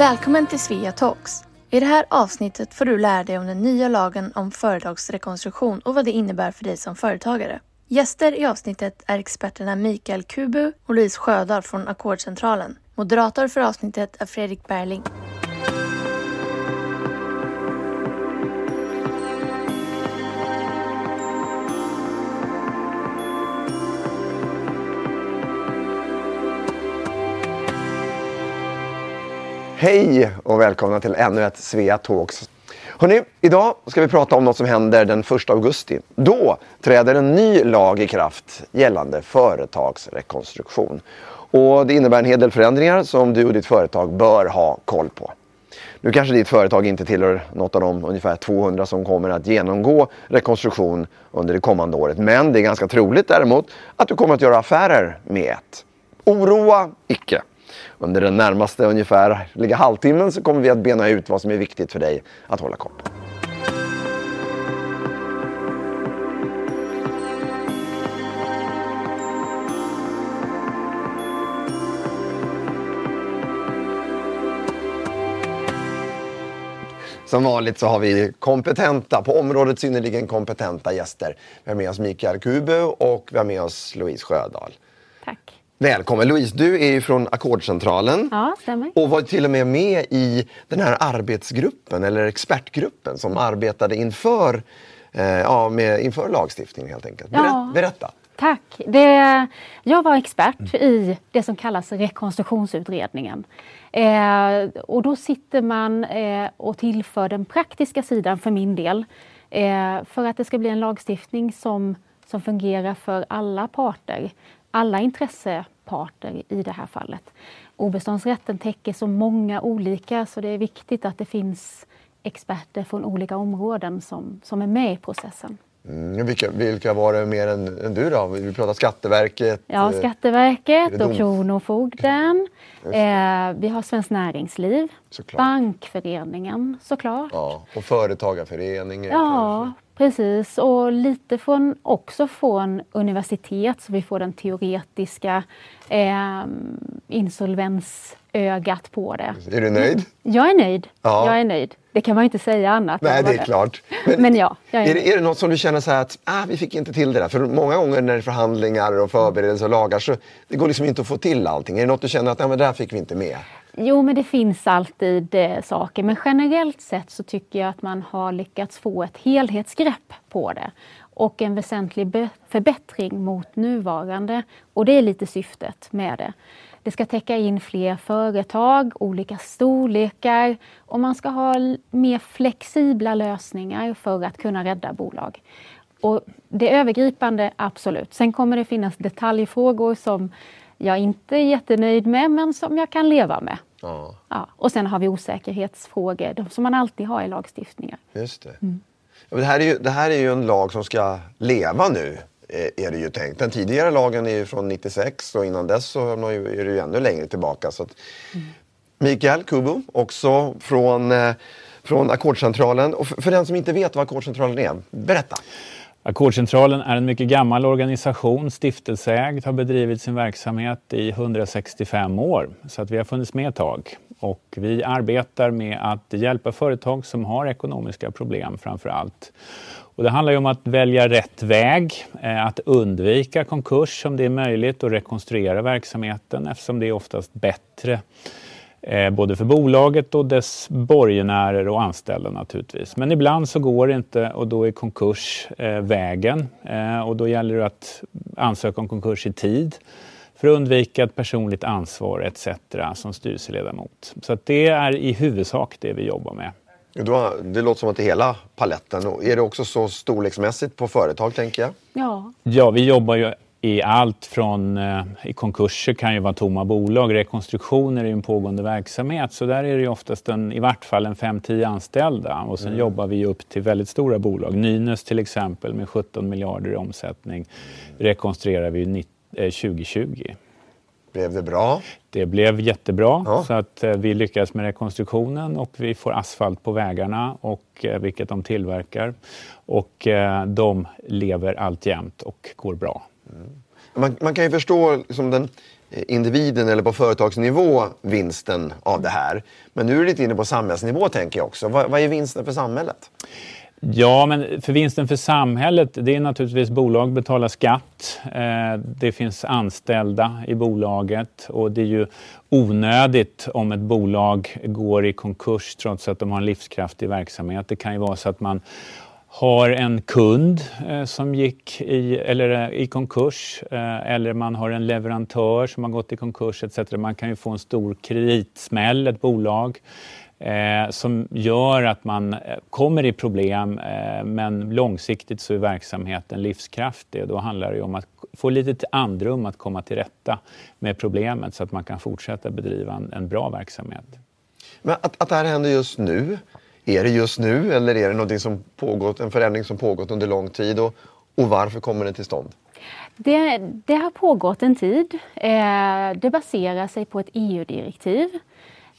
Välkommen till Svea Talks. I det här avsnittet får du lära dig om den nya lagen om företagsrekonstruktion och vad det innebär för dig som företagare. Gäster i avsnittet är experterna Mikael Kubu och Louise Sjödahl från Ackordcentralen. Moderator för avsnittet är Fredrik Berling. Hej och välkomna till ännu ett Svea Talks. Hörrni, idag ska vi prata om något som händer den 1 augusti. Då träder en ny lag i kraft gällande företagsrekonstruktion. Och det innebär en hel del förändringar som du och ditt företag bör ha koll på. Nu kanske ditt företag inte tillhör något av de ungefär 200 som kommer att genomgå rekonstruktion under det kommande året. Men det är ganska troligt däremot att du kommer att göra affärer med ett. Oroa icke! Under den närmaste ungefär ligga halvtimmen så kommer vi att bena ut vad som är viktigt för dig att hålla koll på. Som vanligt så har vi kompetenta, på området synnerligen kompetenta gäster. Vi har med oss Mikael Kubu och vi har med oss Louise Sjödahl. Tack. Välkommen Louise, du är ju från Ackordcentralen Ja, stämmer. och var till och med med i den här arbetsgruppen eller expertgruppen som arbetade inför, eh, ja, med, inför lagstiftningen helt enkelt. Berätt, Ja. Berätta. Tack. Det, jag var expert i det som kallas rekonstruktionsutredningen. Eh, och då sitter man eh, och tillför den praktiska sidan för min del. Eh, för att det ska bli en lagstiftning som, som fungerar för alla parter. Alla parter i det här fallet. Obeståndsrätten täcker så många olika så det är viktigt att det finns experter från olika områden som, som är med i processen. Mm, vilka, vilka var det mer än, än du då? Vi pratar Skatteverket. Ja, eh, Skatteverket och Kronofogden. Eh, vi har Svenskt Näringsliv. Såklart. Bankföreningen såklart. Ja, och Företagarföreningen. Ja, precis. Och lite från, också från universitet så vi får den teoretiska eh, insolvensögat på det. Är du nöjd? Jag är nöjd. Ja. Jag är nöjd. Det kan man inte säga annat. Nej, det är klart. Men ja, jag är är, det, är det något som du känner så här att ah, vi fick inte till det där? För många gånger när det är förhandlingar och förberedelser och lagar så det går liksom inte att få till allting. Är det något du känner att ah, men det där fick vi inte med? Jo, men det finns alltid eh, saker. Men generellt sett så tycker jag att man har lyckats få ett helhetsgrepp på det. Och en väsentlig förbättring mot nuvarande. Och det är lite syftet med det. Det ska täcka in fler företag, olika storlekar och man ska ha mer flexibla lösningar för att kunna rädda bolag. Och det övergripande, absolut. Sen kommer det finnas detaljfrågor som jag inte är jättenöjd med, men som jag kan leva med. Ja, Ja. Och sen har vi osäkerhetsfrågor, de som man alltid har i lagstiftningar. just det. Mm. Ja, det, här är ju, det här är ju en lag som ska leva nu. Eh, Är det ju tänkt. Den tidigare lagen är ju från 96 och innan dess så är det ju ännu längre tillbaka. Så att, Mm. Mikael Kubu, också från, eh, från Ackordcentralen. Och för, för den som inte vet vad Ackordcentralen är, berätta. Ackordcentralen är en mycket gammal organisation, stiftelseägd, har bedrivit sin verksamhet i 165 år. Så att vi har funnits med ett tag. Och vi arbetar med att hjälpa företag som har ekonomiska problem framför allt. Och det handlar ju om att välja rätt väg, eh, att undvika konkurs om det är möjligt och rekonstruera verksamheten eftersom det är oftast bättre eh, både för bolaget och dess borgenärer och anställda naturligtvis. Men ibland så går det inte och då är konkurs eh, vägen. Och då gäller det att ansöka om konkurs i tid för att undvika ett personligt ansvar etc. som styrelseledamot. Så att det är i huvudsak det vi jobbar med. Då, det låter som att det är hela paletten. Och är det också så storleksmässigt på företag tänker jag? Ja, Ja, vi jobbar ju i allt från eh, i konkurser kan ju vara tomma bolag, rekonstruktioner är ju en pågående verksamhet så där är det ju oftast en, i vart fall en 5-10 anställda och sen jobbar vi upp till väldigt stora bolag. Nynäs till exempel med 17 miljarder i omsättning rekonstruerar vi ju nitt- eh, 2020. Blev det bra? Det blev jättebra Ja. så att eh, vi lyckades med rekonstruktionen och vi får asfalt på vägarna, och, eh, vilket de tillverkar. Och eh, de lever alltjämt och går bra. Man, man kan ju förstå liksom den individen eller på företagsnivå vinsten av det här. Men nu är du lite inne på samhällsnivå tänker jag också. Vad, vad är vinsten för samhället? Ja, men för vinsten för samhället, det är naturligtvis bolag betalar skatt. Eh, det finns anställda i bolaget och det är ju onödigt om ett bolag går i konkurs trots att de har en livskraftig verksamhet. Det kan ju vara så att man har en kund eh, som gick i, eller, eh, i konkurs eller man har en leverantör som har gått i konkurs etc. Man kan ju få en stor kreditsmäll, ett bolag eh, som gör att man eh, kommer i problem eh, men långsiktigt så är verksamheten livskraftig. Då handlar det om att få lite andrum att komma till rätta med problemet så att man kan fortsätta bedriva en, en bra verksamhet. Men att, att det här händer just nu, är det just nu eller är det någonting som pågått, en förändring som pågått under lång tid och, och varför kommer den till stånd? Det, det har pågått en tid. Eh, det baserar sig på ett EU-direktiv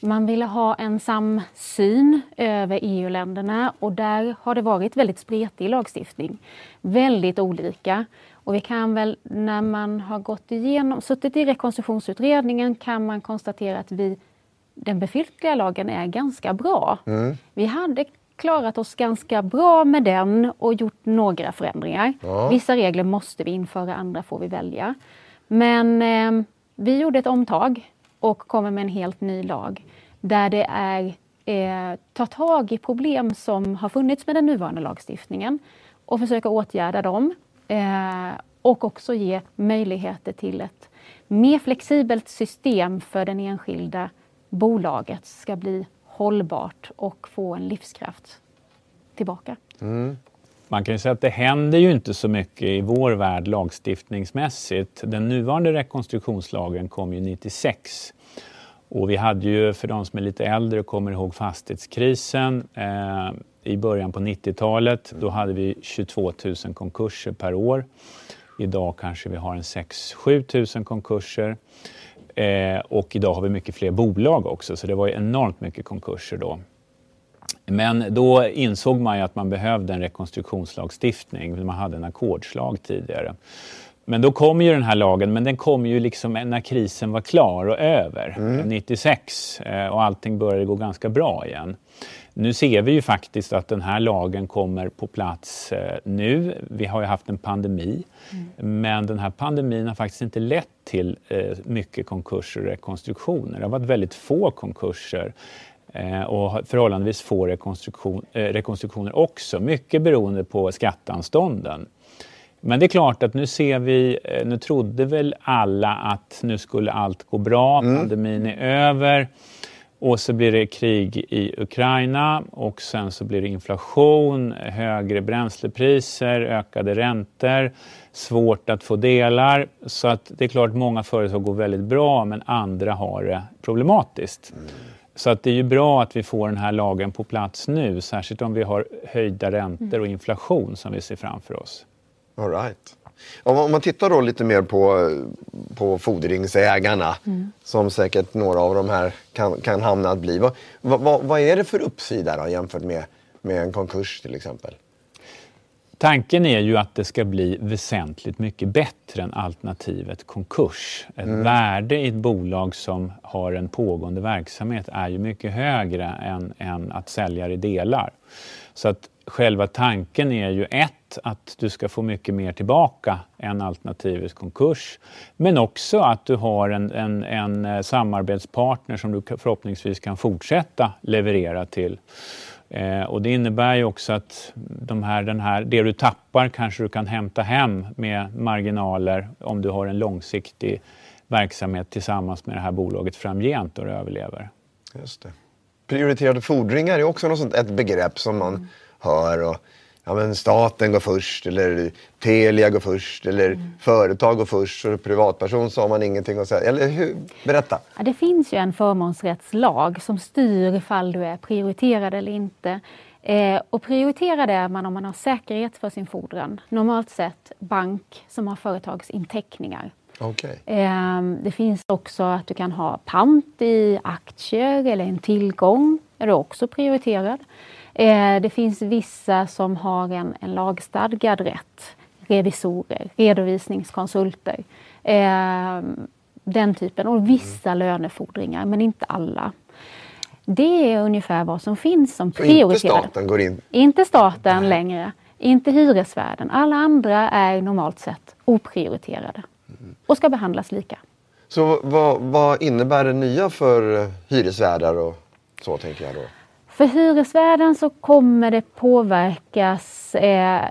man ville ha en samsyn över EU-länderna och där har det varit väldigt spretig lagstiftning. Väldigt olika. Och vi kan väl, när man har gått igenom, suttit i rekonstruktionsutredningen kan man konstatera att vi, den befintliga lagen är ganska bra. Mm. Vi hade klarat oss ganska bra med den och gjort några förändringar. Ja. Vissa regler måste vi införa, andra får vi välja. Men eh, vi gjorde ett omtag och kommer med en helt ny lag där det är eh, ta tag i problem som har funnits med den nuvarande lagstiftningen och försöka åtgärda dem eh, och också ge möjligheter till ett mer flexibelt system för den enskilda bolaget ska bli hållbart och få en livskraft tillbaka. Mm. Man kan ju säga att det händer ju inte så mycket i vår värld lagstiftningsmässigt. Den nuvarande rekonstruktionslagen kom ju 96 och vi hade ju, för de som är lite äldre och kommer ihåg fastighetskrisen eh, i början på 90-talet, då hade vi 22 000 konkurser per år. Idag kanske vi har en 6-7 000 konkurser. Eh, och idag har vi mycket fler bolag också, så det var enormt mycket konkurser då. Men då insåg man ju att man behövde en rekonstruktionslagstiftning. Man hade en ackordslag tidigare. Men då kom ju den här lagen, men den kom ju liksom när krisen var klar och över, mm. 96, eh, och allting började gå ganska bra igen. Nu ser vi ju faktiskt att den här lagen kommer på plats eh, nu. Vi har ju haft en pandemi, mm. men den här pandemin har faktiskt inte lett till eh, mycket konkurser och rekonstruktioner. Det har varit väldigt få konkurser och förhållandevis få rekonstruktion, rekonstruktioner också, mycket beroende på skatteanstånden. Men det är klart att nu ser vi, eh, nu trodde väl alla att nu skulle allt gå bra, mm. pandemin är över och så blir det krig i Ukraina och sen så blir det inflation, högre bränslepriser, ökade räntor, svårt att få delar. Så att det är klart många företag går väldigt bra men andra har det problematiskt. Mm. Så att det är ju bra att vi får den här lagen på plats nu, särskilt om vi har höjda räntor och inflation som vi ser framför oss. All right. Om man tittar då lite mer på, på fordringsägarna, mm. som säkert några av de här kan, kan hamna att bli. Vad, vad, vad är det för uppsida då, jämfört med, med en konkurs till exempel? Tanken är ju att det ska bli väsentligt mycket bättre än alternativet konkurs. Ett mm. värde i ett bolag som har en pågående verksamhet är ju mycket högre än, än att sälja i delar. Så att själva tanken är ju ett, att du ska få mycket mer tillbaka än alternativet konkurs. Men också att du har en, en, en eh, samarbetspartner som du förhoppningsvis kan fortsätta leverera till. Eh, och det innebär ju också att de här, den här, det du tappar kanske du kan hämta hem med marginaler om du har en långsiktig verksamhet tillsammans med det här bolaget framgent och det överlever. Just det. Prioriterade fordringar är också något sånt, ett begrepp som man mm hör. Och, ja, men staten går först eller Telia går först eller mm. företag går först och privatperson så har man ingenting att säga. Eller hur? Berätta! Ja, det finns ju en förmånsrättslag som styr ifall du är prioriterad eller inte. Eh, och prioriterad är man om man har säkerhet för sin fordran. Normalt sett bank som har företagsinteckningar. Okay. Eh, det finns också att du kan ha pant i aktier eller en tillgång. är du också prioriterad. Eh, det finns vissa som har en, en lagstadgad rätt revisorer, redovisningskonsulter. Eh, den typen och vissa mm. lönefordringar men inte alla. Det är ungefär vad som finns som prioriterat. Inte staten går in? Inte staten längre. Inte hyresvärden. Alla andra är normalt sett oprioriterade mm. och ska behandlas lika. Så vad, vad, innebär det nya för hyresvärdar och så tänker jag då? För hyresvärden så kommer det påverkas eh,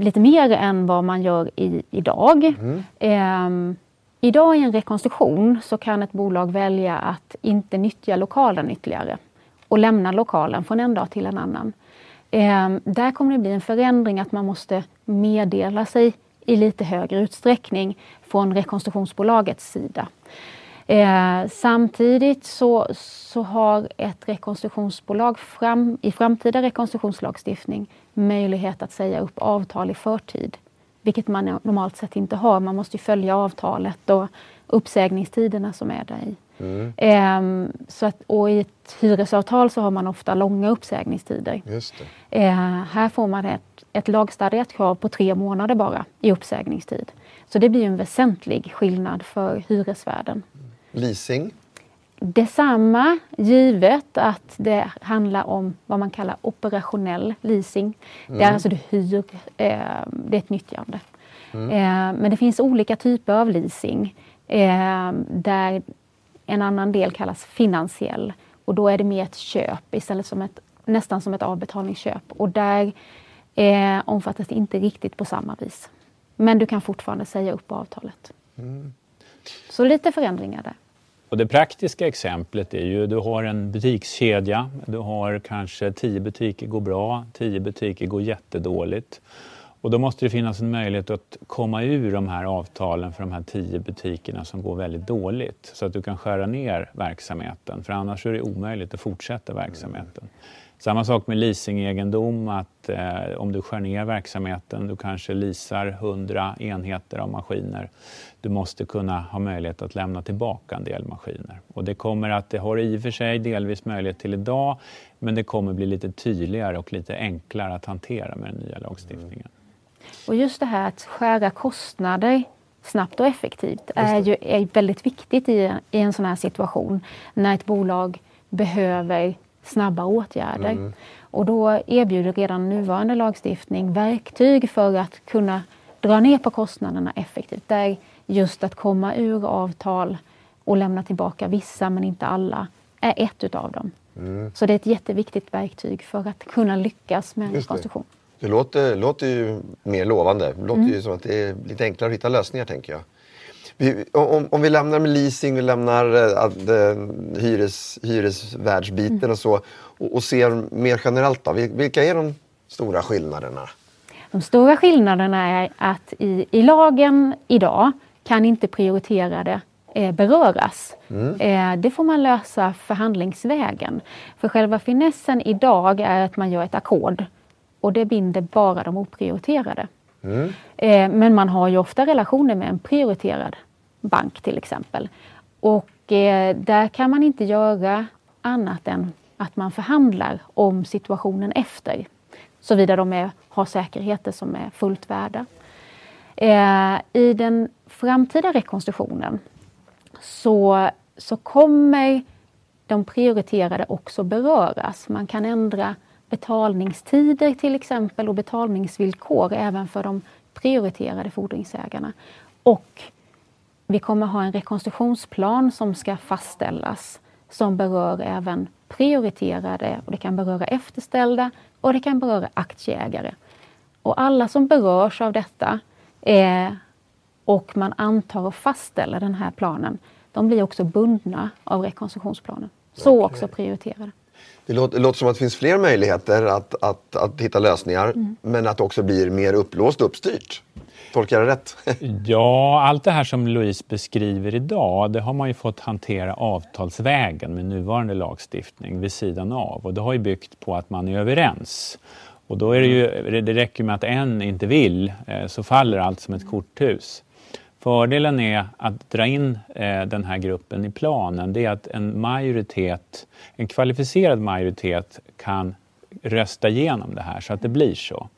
lite mer än vad man gör i, idag. Mm. Eh, idag i en rekonstruktion så kan ett bolag välja att inte nyttja lokalen ytterligare och lämna lokalen från en dag till en annan. Eh, där kommer det bli en förändring att man måste meddela sig i lite högre utsträckning från rekonstruktionsbolagets sida. Eh, samtidigt så, så har ett rekonstruktionsbolag fram, i framtida rekonstruktionslagstiftning möjlighet att säga upp avtal i förtid. Vilket man normalt sett inte har. Man måste följa avtalet och uppsägningstiderna som är där i. Mm. Eh, så att, och i ett hyresavtal så har man ofta långa uppsägningstider. Eh, här får man ett, ett lagstadgat krav på tre månader bara i uppsägningstid. Så det blir en väsentlig skillnad för hyresvärden. Leasing? Detsamma, givet att det handlar om vad man kallar operationell leasing. Mm. Det är alltså du hyr, eh, det är ett nyttjande. Mm. Eh, men det finns olika typer av leasing eh, där en annan del kallas finansiell och då är det mer ett köp istället som ett, nästan som ett avbetalningsköp och där eh, omfattas det inte riktigt på samma vis. Men du kan fortfarande säga upp avtalet. Mm. Så lite förändringar där. Och det praktiska exemplet är ju, du har en butikskedja, du har kanske tio butiker går bra, tio butiker går jättedåligt. Och då måste det finnas en möjlighet att komma ur de här avtalen för de här tio butikerna som går väldigt dåligt. Så att du kan skära ner verksamheten, för annars är det omöjligt att fortsätta verksamheten. Mm. Samma sak med leasingegendom, att eh, om du skär ner verksamheten, du kanske leasar 100 enheter av maskiner. Du måste kunna ha möjlighet att lämna tillbaka en del maskiner. Och det kommer att, det har i och för sig delvis möjlighet till idag, men det kommer bli lite tydligare och lite enklare att hantera med den nya lagstiftningen. Och just det här att skära kostnader snabbt och effektivt är ju är väldigt viktigt i, i en sån här situation när ett bolag behöver snabba åtgärder. Mm. Och då erbjuder redan nuvarande lagstiftning verktyg för att kunna dra ner på kostnaderna effektivt. Där just att komma ur avtal och lämna tillbaka vissa men inte alla är ett utav dem. Mm. Så det är ett jätteviktigt verktyg för att kunna lyckas med en rekonstruktion. Det. låter, låter ju mer lovande. Det låter mm. ju som att det är lite enklare att hitta lösningar tänker jag. Vi, om, om, vi lämnar med leasing, vi lämnar äh, hyres, hyresvärdsbiten mm. och så och, och, ser mer generellt då. Vilka är de stora skillnaderna? De stora skillnaderna är att i, i lagen idag kan inte prioriterade eh, beröras. Mm. Eh, det får man lösa förhandlingsvägen. För själva finessen idag är att man gör ett ackord och det binder bara de oprioriterade. Mm. Eh, men man har ju ofta relationer med en prioriterad bank till exempel. Och eh, där kan man inte göra annat än att man förhandlar om situationen efter. Såvida de är, har säkerheter som är fullt värda. Eh, I den framtida rekonstruktionen så, så kommer de prioriterade också beröras. Man kan ändra betalningstider till exempel och betalningsvillkor även för de prioriterade fordringsägarna. Och vi kommer ha en rekonstruktionsplan som ska fastställas som berör även prioriterade och det kan beröra efterställda och det kan beröra aktieägare. Och alla som berörs av detta eh, och man antar och fastställer den här planen, de blir också bundna av rekonstruktionsplanen. Så okay. också prioriterade. Det låter, det låter, som att det finns fler möjligheter att, att, att hitta lösningar, mm. men att det också blir mer upplåst och uppstyrt. Tolkar jag det rätt? ja, allt det här som Louise beskriver idag, det har man ju fått hantera avtalsvägen med nuvarande lagstiftning vid sidan av. Och det har ju byggt på att man är överens. Och då är det ju, det räcker med att en inte vill, eh, så faller allt som ett korthus. Fördelen är att dra in eh, den här gruppen i planen, det är att en majoritet, en kvalificerad majoritet kan rösta igenom det här så att det blir så.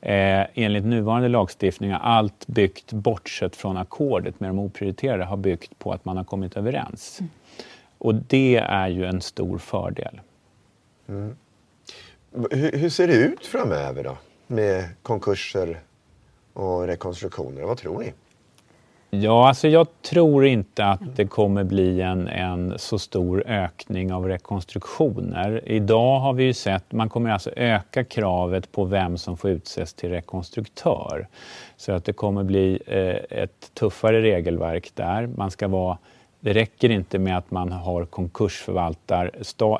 Eh, enligt nuvarande lagstiftning har allt byggt, bortsett från ackordet med de oprioriterade, har byggt på att man har kommit överens. Mm. Och det är ju en stor fördel. Mm. Hur, hur, ser det ut framöver då? Med konkurser och rekonstruktioner? Vad tror ni? Ja, alltså jag tror inte att det kommer bli en, en så stor ökning av rekonstruktioner. Idag har vi ju sett, man kommer alltså öka kravet på vem som får utses till rekonstruktör. Så att det kommer bli eh, ett tuffare regelverk där. Man ska vara det räcker inte med att man har konkursförvaltar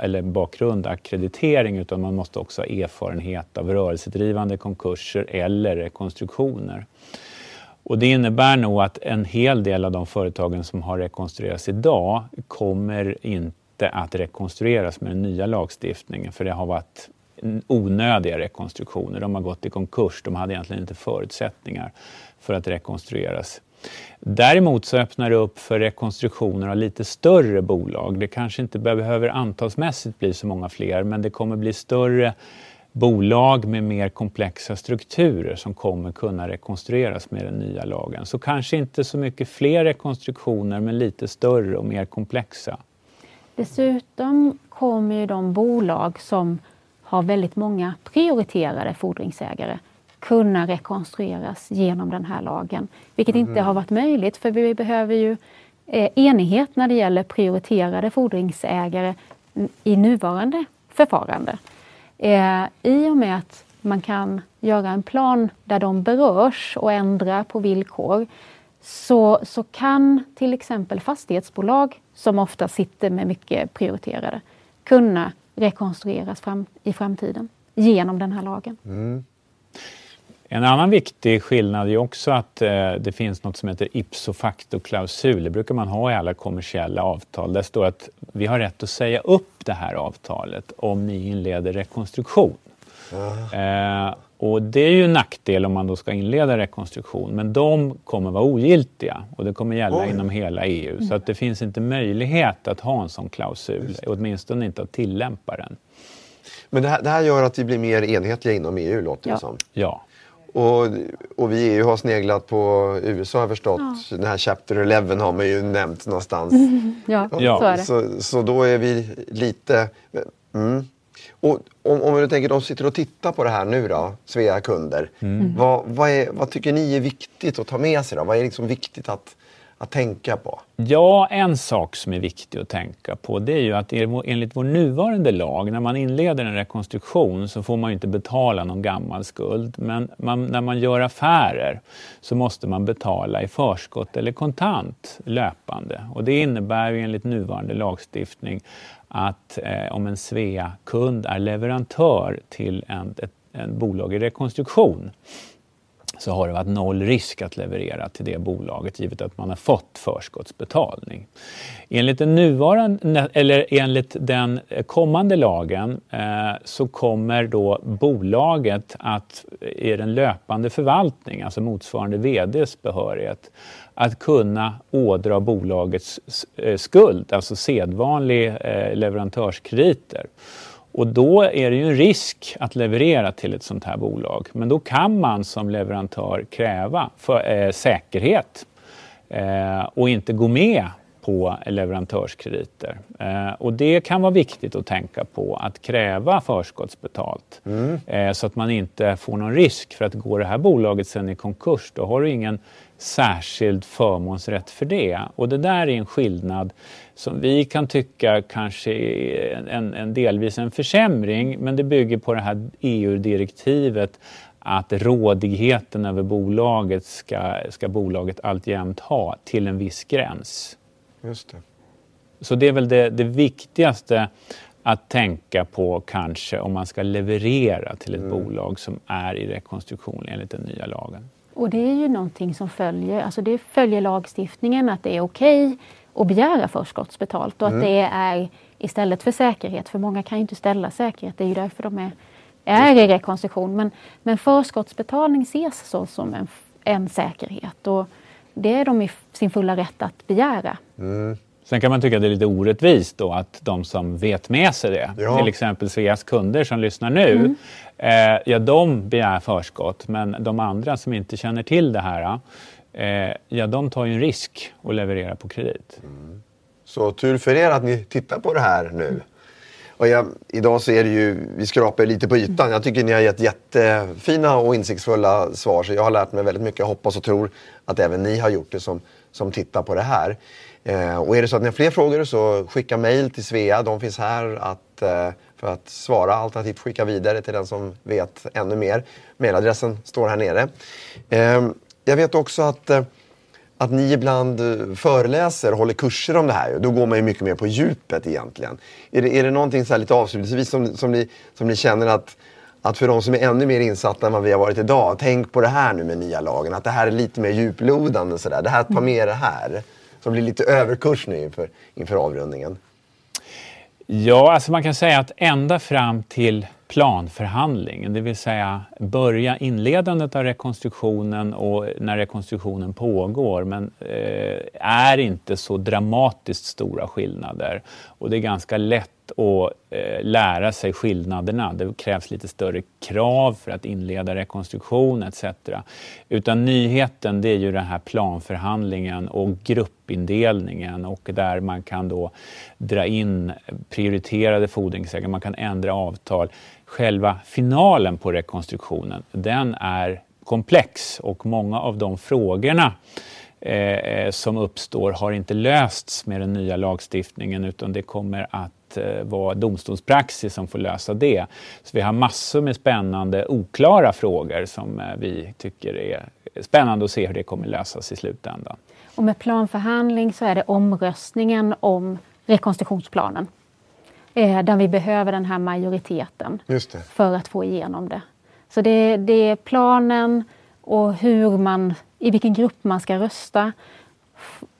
eller bakgrund, akkreditering, utan man måste också ha erfarenhet av rörelsedrivande konkurser eller rekonstruktioner. Och det innebär nog att en hel del av de företagen som har rekonstruerats idag kommer inte att rekonstrueras med den nya lagstiftningen, för det har varit onödiga rekonstruktioner. De har gått i konkurs, de hade egentligen inte förutsättningar för att rekonstrueras. Däremot så öppnar det upp för rekonstruktioner av lite större bolag. Det kanske inte behöver antalsmässigt bli så många fler, men det kommer bli större bolag med mer komplexa strukturer som kommer kunna rekonstrueras med den nya lagen. Så kanske inte så mycket fler rekonstruktioner, men lite större och mer komplexa. Dessutom kommer ju de bolag som har väldigt många prioriterade fordringsägare kunna rekonstrueras genom den här lagen. Vilket mm. inte har varit möjligt för vi behöver ju eh, enighet när det gäller prioriterade fordringsägare i nuvarande förfarande. Eh, I och med att man kan göra en plan där de berörs och ändra på villkor så, så kan till exempel fastighetsbolag som ofta sitter med mycket prioriterade kunna rekonstrueras fram, i framtiden genom den här lagen. Mm. En annan viktig skillnad är också att eh, det finns något som heter ipso facto-klausul. Det brukar man ha i alla kommersiella avtal. Där står att vi har rätt att säga upp det här avtalet om ni inleder rekonstruktion. Eh, och det är ju en nackdel om man då ska inleda rekonstruktion, men de kommer vara ogiltiga och det kommer gälla Oj. inom hela EU. Så att det finns inte möjlighet att ha en sån klausul, åtminstone inte att tillämpa den. Men det här, det här, gör att vi blir mer enhetliga inom EU, låter det som. Ja. Och, och vi EU har sneglat på USA har jag förstått. Ja. Den här Chapter 11 har man ju nämnt någonstans. ja, ja, så är det. Så, så då är vi lite... Mm. Och om, om du tänker, de sitter och tittar på det här nu då, Svea kunder. Mm. Vad, vad, är, vad tycker ni är viktigt att ta med sig då? Vad är liksom viktigt att att tänka på? Ja, en sak som är viktig att tänka på det är ju att enligt vår nuvarande lag, när man inleder en rekonstruktion så får man inte betala någon gammal skuld. Men man, när man gör affärer så måste man betala i förskott eller kontant löpande. Och det innebär ju enligt nuvarande lagstiftning att eh, om en Svea-kund är leverantör till en, ett en bolag i rekonstruktion så har det varit noll risk att leverera till det bolaget givet att man har fått förskottsbetalning. Enligt den, nuvarande, eller enligt den kommande lagen eh, så kommer då bolaget att i den löpande förvaltning, alltså motsvarande VDs behörighet, att kunna ådra bolagets eh, skuld, alltså sedvanlig eh, leverantörskrediter. Och då är det ju en risk att leverera till ett sånt här bolag. Men då kan man som leverantör kräva för, eh, säkerhet eh, och inte gå med på leverantörskrediter. Eh, och det kan vara viktigt att tänka på, att kräva förskottsbetalt. Mm. Eh, så att man inte får någon risk för att går det här bolaget sen i konkurs, då har du ingen särskild förmånsrätt för det. Och det där är en skillnad som vi kan tycka kanske är en, en delvis en försämring, men det bygger på det här EU-direktivet att rådigheten över bolaget ska, ska bolaget alltjämt ha till en viss gräns. Just det. Så det är väl det, det viktigaste att tänka på kanske om man ska leverera till ett mm. bolag som är i rekonstruktion enligt den nya lagen. Och det är ju någonting som följer, alltså det följer lagstiftningen att det är okej okay att begära förskottsbetalt och mm. att det är istället för säkerhet, för många kan ju inte ställa säkerhet, det är ju därför de är, är i rekonstruktion. Men, men förskottsbetalning ses så som en, en säkerhet och det är de i sin fulla rätt att begära. Mm. Sen kan man tycka att det är lite orättvist då att de som vet med sig det, Ja. till exempel Sveas kunder som lyssnar nu, eh, ja de begär förskott men de andra som inte känner till det här, eh, ja de tar ju en risk och levererar på kredit. Så tur för er att ni tittar på det här nu. Och jag, idag så är det ju, vi skrapar lite på ytan. Jag tycker ni har gett jättefina och insiktsfulla svar. Så jag har lärt mig väldigt mycket. Jag hoppas och tror att även ni har gjort det som, som tittar på det här. Eh, och är det så att ni har fler frågor så skicka mejl till Svea. De finns här att, eh, för att svara. Alternativt skicka vidare till den som vet ännu mer. Mejladressen står här nere. Eh, jag vet också att eh, att ni ibland eh, föreläser och håller kurser om det här. Då går man ju mycket mer på djupet egentligen. Är det, är det någonting så här lite avslutningsvis som, som, ni, som ni känner att, att för de som är ännu mer insatta än vad vi har varit idag, tänk på det här nu med nya lagen, att det här är lite mer djuplodande så där. Det här, ta med det här. Som blir lite överkurs nu inför, inför avrundningen. Ja, alltså man kan säga att ända fram till planförhandlingen, det vill säga börja inledandet av rekonstruktionen och när rekonstruktionen pågår, men eh, är inte så dramatiskt stora skillnader. Och det är ganska lätt att eh, lära sig skillnaderna. Det krävs lite större krav för att inleda rekonstruktion etc. Utan nyheten det är ju den här planförhandlingen och gruppindelningen och där man kan då dra in prioriterade fordringsägare, man kan ändra avtal. Själva finalen på rekonstruktionen, den är komplex och många av de frågorna eh, eh, som uppstår har inte lösts med den nya lagstiftningen utan det kommer att eh, vara domstolspraxis som får lösa det. Så vi har massor med spännande oklara frågor som eh, vi tycker är spännande att se hur det kommer lösas i slutändan. Och med planförhandling så är det omröstningen om rekonstruktionsplanen. Eh, där vi behöver den här majoriteten för att få igenom det. Så det, det är planen och hur man, i vilken grupp man ska rösta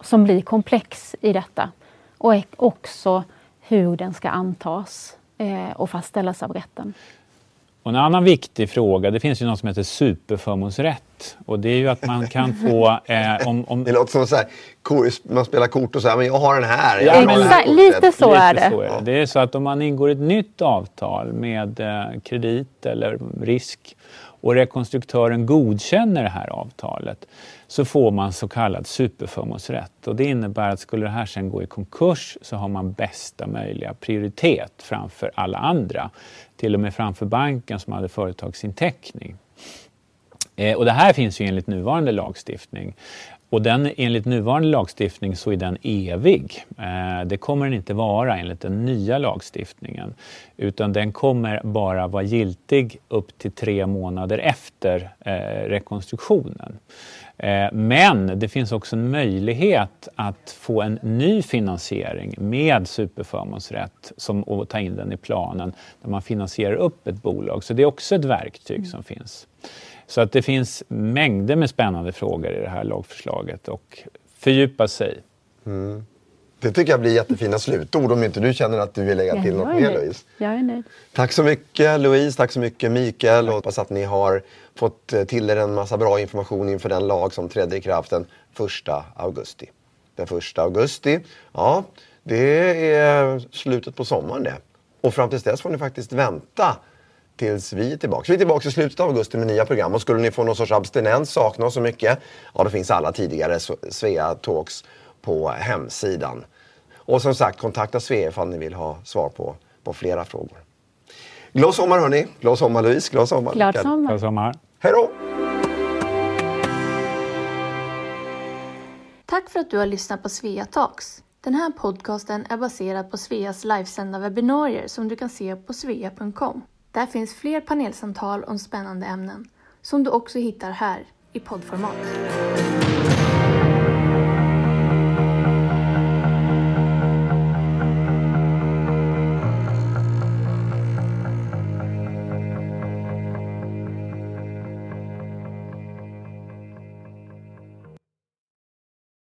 som blir komplex i detta. Och också hur den ska antas eh, och fastställas av rätten. Och en annan viktig fråga, det finns ju något som heter superförmånsrätt. Och det är ju att man kan få... Eh, om, om, Det låter som så här, man spelar kort och så här, men jag har den här. Ja, men- här lite så är Lite det. så är det. Det är så att om man ingår ett nytt avtal med eh, kredit eller risk och rekonstruktören godkänner det här avtalet så får man så kallad superförmånsrätt. Och det innebär att skulle det här sen gå i konkurs så har man bästa möjliga prioritet framför alla andra. Till och med framför banken som hade företagsinteckning. Eh, och det här finns ju enligt nuvarande lagstiftning. Och den, enligt nuvarande lagstiftning så är den evig. Eh, det kommer den inte vara enligt den nya lagstiftningen. Utan den kommer bara vara giltig upp till tre månader efter eh, rekonstruktionen. Eh, men det finns också en möjlighet att få en ny finansiering med superförmånsrätt som, och ta in den i planen där man finansierar upp ett bolag. Så det är också ett verktyg som finns. Så att det finns mängder med spännande frågor i det här lagförslaget och fördjupa sig. Det tycker jag blir jättefina slutord om inte du känner att du vill lägga till Ja, något mer. Louise. Jag är nöjd. Tack så mycket Louise, tack så mycket Mikael och hoppas att ni har fått eh, till er en massa bra information inför den lag som trädde i kraft den 1 augusti. Den 1 augusti, ja det är slutet på sommaren det. Och fram tills dess får ni faktiskt vänta tills vi är tillbaka. Vi är tillbaka i slutet av augusti med nya program och skulle ni få någon sorts abstinens, sakna oss så mycket, ja då finns alla tidigare Sve- Svea Talks på hemsidan. Och som sagt, kontakta Svea ifall ni vill ha svar på, på flera frågor. Glad sommar hörni! Glad sommar Louise, glad sommar Glad sommar. Glad sommar! Hej då! Tack för att du har lyssnat på Svea Talks. Den här podcasten är baserad på Sveas livesända webbinarier som du kan se på svea.com. Där finns fler panelsamtal om spännande ämnen som du också hittar här i poddformat.